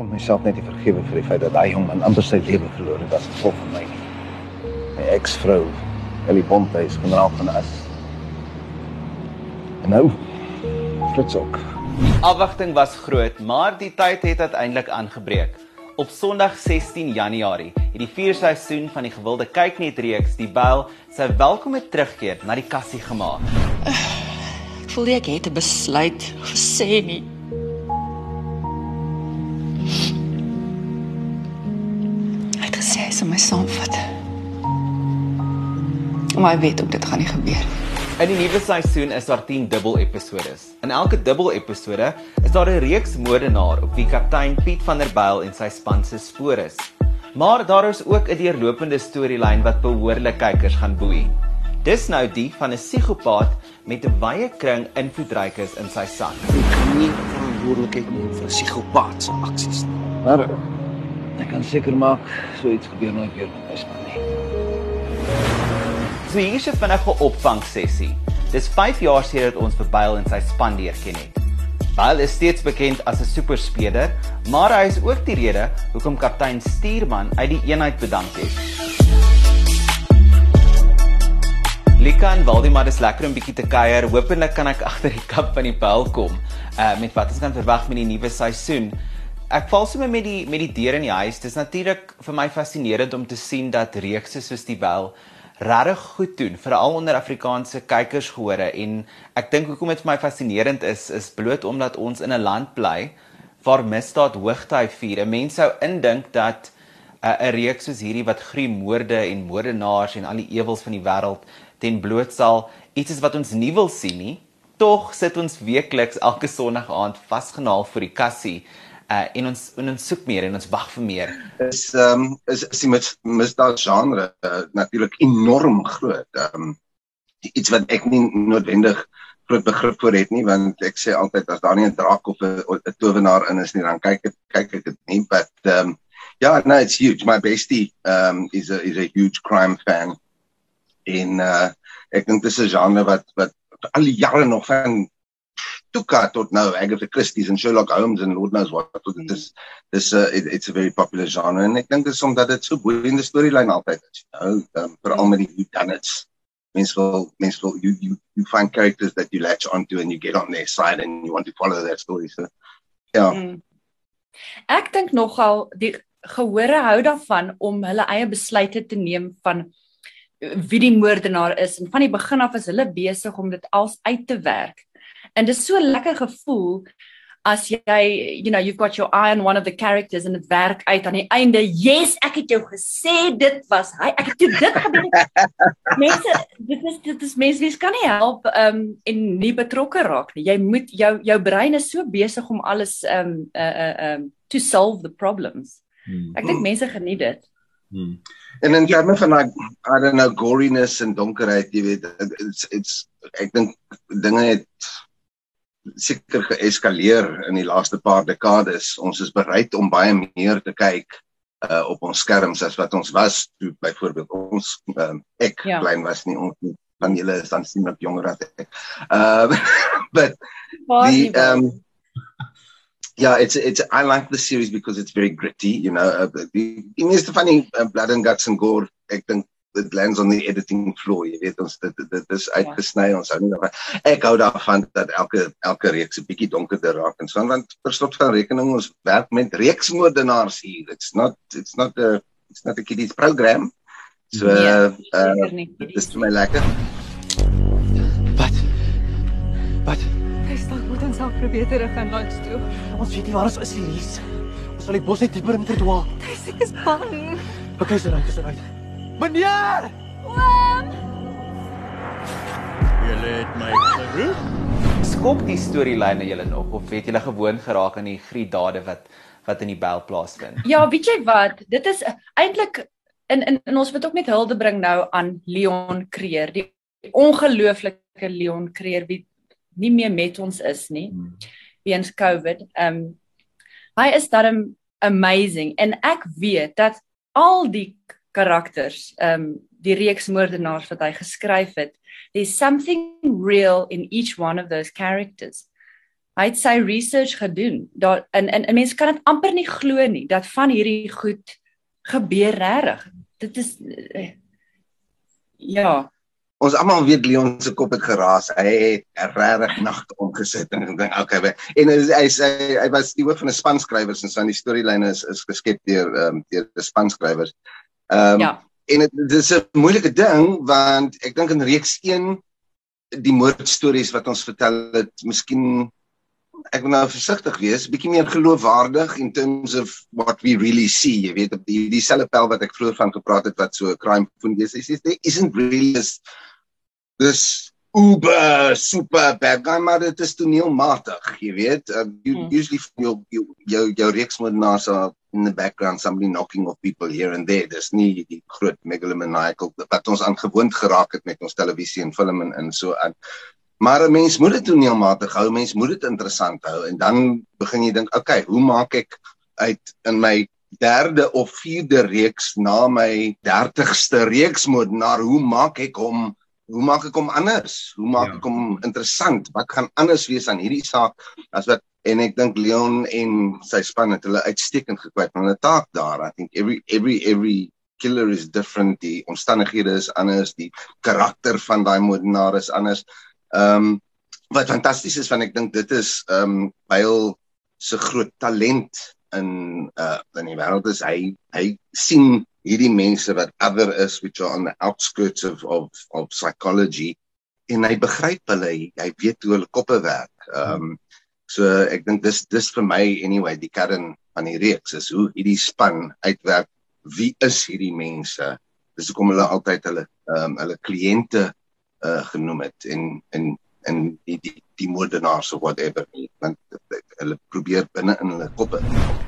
kon myself net nie vergewe vir die feit dat daai jong man amper sy lewe verloor het as gevolg van my. My eksvrou, Ellie Bonte, is generaal van as. En nou Frits ook. Afwagting was groot, maar die tyd het uiteindelik aangebreek. Op Sondag 16 Januarie het die vierde seisoen van die gewilde kyknet reeks Die Bel sy welkome terugkeer na die kassie gemaak. Ek voel ek het 'n besluit gesê nie. Sal my saamvat. Maar hy weet ook dit gaan nie gebeur nie. In die nuwe seisoen is daar 10 dubbel episode. In elke dubbel episode is daar 'n reeks moordenaar op wie kaptein Piet van der Byl en sy span se spoor is. Maar daar is ook 'n deurlopende storielyn wat behoorlik kykers gaan boei. Dis nou die van 'n psigopaat met 'n wye kring invloedrykers in sy sak. Ek kan nie verantwoordelikheid neem vir 'n psigopaat se aksies nie. Maar ek kan seker maak so iets gebeur nooit weer met my span nie. So hier is 'n vinnige opvang sessie. Dis 5 jaar sedert ons vir Byle en sy span leer ken het. Byle is steeds bekend as 'n superspeler, maar hy is ook die rede hoekom kaptein Stuurman uit die eenheid bedank het. Lika en Waldemar is lekker om bietjie te kuier. Hoopelik kan ek agter die kap van die pyl kom uh met wat ons kan verwag met die nuwe seisoen. Ek val sommer met die met die deur in die huis. Dis natuurlik vir my fascinerend om te sien dat reekse soos die Bel regtig goed doen, veral onder Afrikaanse kykersgehore en ek dink hoekom dit vir my fascinerend is is bloot omdat ons in 'n land bly waar misdaad hoogtyd vier. 'n Mens sou indink dat 'n uh, reeks soos hierdie wat gruwelike moorde en moordenaars en al die ewels van die wêreld ten bloot sal iets is wat ons nie wil sien nie. Tog sit ons weekliks elke Sondag aand vasgenaal vir die kassie uh en ons en ons soek meer en ons wag vir meer. is ehm um, is is die mis, misdaad genre uh, natuurlik enorm groot. Ehm um, iets wat ek nie noodwendig groot begrip voor het nie want ek sê altyd as daar nie 'n draak of 'n towenaar in is nie dan kyk ek kyk ek dit nie but ehm um, yeah no it's huge my bestie um is a is a huge crime fan en uh ek dink dis 'n genre wat wat al die jare nog van Tuka tot nou Agatha Christie en Sherlock Holmes en Lord knows what. Tot dit is dis 'n uh, it, it's a very popular genre en ek dink dit is omdat dit so boeiende storielyn altyd is know um, veral met die whodunits mense wil mense wil you you you find characters that you latch onto and you get on their side and you want to follow their story so ja. Yeah. mm. ek dink nogal die gehore hou daarvan om hulle eie besluite te neem van wie die moordenaar is. En van die begin af is hulle besig om dit als uit te werk En dit is so lekker gevoel as jy you know you've got your eye on one of the characters and dit werk uit aan die einde. Yes, ek het jou gesê dit was hy. Ek het dit gebeur. mense dit is dit is mense wie kan nie help um en nie betrokke raak nie. Jy moet jou jou brein is so besig om alles um uh uh um to solve the problems. Hmm. Ek dink mense geniet dit. Hmm. En in terme van like I don't know goriness en donkerheid, jy weet, it's it's ek dink dinge het seker geeskaleer in die laaste paar dekades. Ons is bereid om baie meer te kyk uh op ons skerms as wat ons was toe byvoorbeeld ons uh, ek ja. klein was nie ons van julle is dan sien ek jonger as ek. Uh but die um yeah it's it's I like the series because it's very gritty you know uh, die, die meeste van die uh, blood and guts and gore ek dink dit lands on the editing floor jy weet ons dit dit is uitgesny ja. ons hou nie daarvan. Ek hou daarvan dat elke elke reeks 'n bietjie donkerder raak en so want per slot van rekening ons werk met reeksmoordenaars hier. It's not it's not a it's not a kiddies program. So ja, uh dit is vir my lekker. Wat? Wat? Hy staan moet ons al probeer terug gaan langs toe. Ons weet nie waar ons is Elise ons sal die bos net dieper in verdwaal hy sê is bang. Okay so right so right Meneer! Oom! Julle het my geroep. Skok die storielyne julle nog of het julle gewoon geraak aan die gruwdade wat wat in die bel plaasvind? Ja, weet jy wat? Dit is eintlik in in in ons moet ook net hulde bring nou aan Leon Creer, die ongelooflike Leon Creer wie nie meer met ons is nie weens COVID. Ehm um, hy is darem amazing en ek weet dat al die karakters, ehm um, die reeks moordenaars wat hy geskryf het. There's something real in each one of those characters. Hy het sy research gedoen. Daar en en, en mense kan dit amper nie glo nie dat van hierdie goed gebeur regtig. Dit is uh, ja, Ons almal weet Leon se kop het geraas. Hy het regtig nagte omgesit en gedink, okay, we- en hy hy hy, hy was die hoof van 'n spanskrywers en so aan die storielyne is is geskep deur ehm um, deur die spanskrywers. Ehm um, ja. en dit dis 'n moeilike ding want ek dink in reeks 1 die moordstories wat ons vertel het, miskien ek wil nou versigtig wees, bietjie meer geloofwaardig in terms of what we really see. Jy weet op die dieselfde pel wat ek vroeër van gepraat het wat so 'n crime film is, is there isn't really this this uber super bad guy maar dit is toneelmatig, jy weet. Uh, you, Hmm. Usually jou jou jou, jou reeksmoordenaars are in the background somebody knocking off people here and there. Dis nie die groot megalomaniacal wat ons aan gewoond geraak het met ons televisie en film en, en so aan. Maar 'n mens moet dit toneelmatig hou, mens moet dit interessant hou en dan begin jy dink, okay, hoe maak ek uit in my derde of vierde reeks na my 30ste reeksmoordenaar, hoe maak ek hom hoe maak ek hom anders? Hoe maak Ja. ek hom interessant? Wat gaan anders wees aan hierdie saak as wat en ek dink Leon en sy span het hulle uitstekend gekwyt van hulle taak daar. I think every every every killer is different. Die omstandighede is anders, die karakter van daai moordenaar is anders. Ehm um, wat fantasties is want ek dink dit is ehm um, Byle se groot talent in uh in die wêreld is hy hy sien hierdie mense wat other is which are on the outskirts of of of psychology en hy begryp hulle hy, hy weet hoe hulle koppe werk. Ehm um, so ek dink dis dis vir my anyway die kern van die reeks is hoe hierdie span uitwerk wie is hierdie mense? Dis hoekom hulle altyd hulle ehm um, hulle kliënte uh genoem het en en en die die die moordenaars of whatever nie want hulle probeer binne in hulle koppe.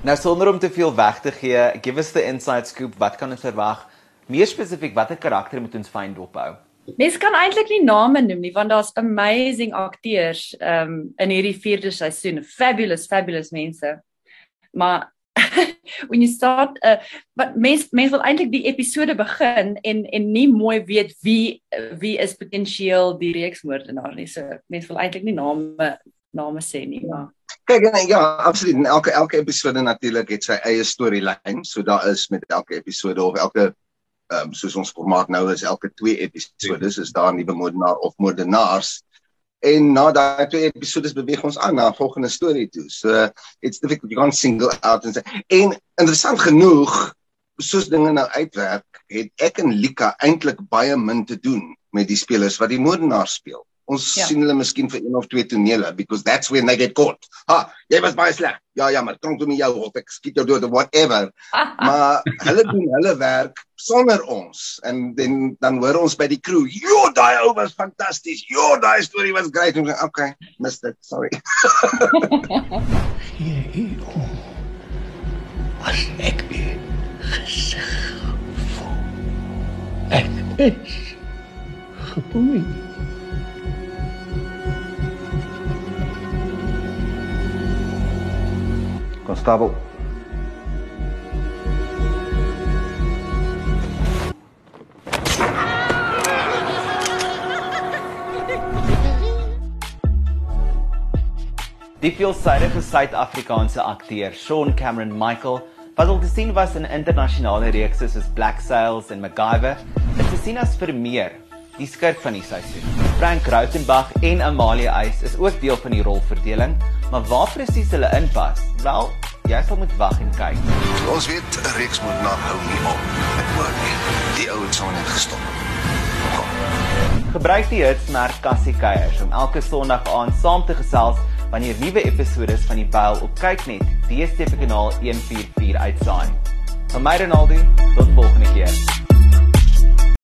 Nou sonder om te veel weg te gee, give us the inside scoop. Wat kan ons verwag? Meer spesifiek, watter karakter moet ons fyn dophou? Mense kan eintlik nie name noem nie want daar's amazing akteurs um in hierdie vierde seisoen. Fabulous, fabulous mense. Maar when you start uh wat mense mense wil eintlik die episode begin en en nie mooi weet wie wie is potensieel die reeksmoordenaar nie. So mense wil eintlik nie name name sê nie, maar Kyk en ja, absoluut. En elke elke episode natuurlik het sy eie storielyn. So daar is met elke episode of elke ehm um, soos ons formaat nou is elke twee episodes is daar 'n nuwe moordenaar of moordenaars. En na daai twee episodes beweeg ons aan na 'n volgende storie toe. So it's difficult you can't single out and say en interessant genoeg soos dinge nou uitwerk, het ek en Lika eintlik baie min te doen met die spelers wat die moordenaar speel. Ons Ja. sien hulle miskien vir een of twee tonele because that's when they get caught. Ha, jy was baie sleg. Ja, ja, maar kom toe met jou op. Ek skiet jou dood of whatever. maar hulle doen hulle werk sonder ons en dan dan hoor ons by die crew, "Jo, daai ou was fantasties. Jo, daai storie was great." Ons sê, "Okay, missed it. Sorry." Hier om as ek u gesig voel. Ek is geboei. Konstabel. Die veelsidige Suid-Afrikaanse akteur Sean Cameron Michael, wat al te sien was in internasionale reekse soos Black Sails en MacGyver, is gesien as Vermeer, die skurk van die seisoen. Frank Rautenbach en Amalia Eis is ook deel van die rolverdeling, maar waar presies hulle inpas, wel, jy sal moet wag en kyk. Ons weet 'n reeksmoordenaar hou nie op. Ek hoor nie. Die ou het net gestop. Gebruik die hitsmerk Cassie Kuiers om elke Sondag aand saam te gesels wanneer nuwe episode van die Byl op Kyknet, DStv kanaal 144 uitsaai. Van my Ronaldo, tot volgende keer.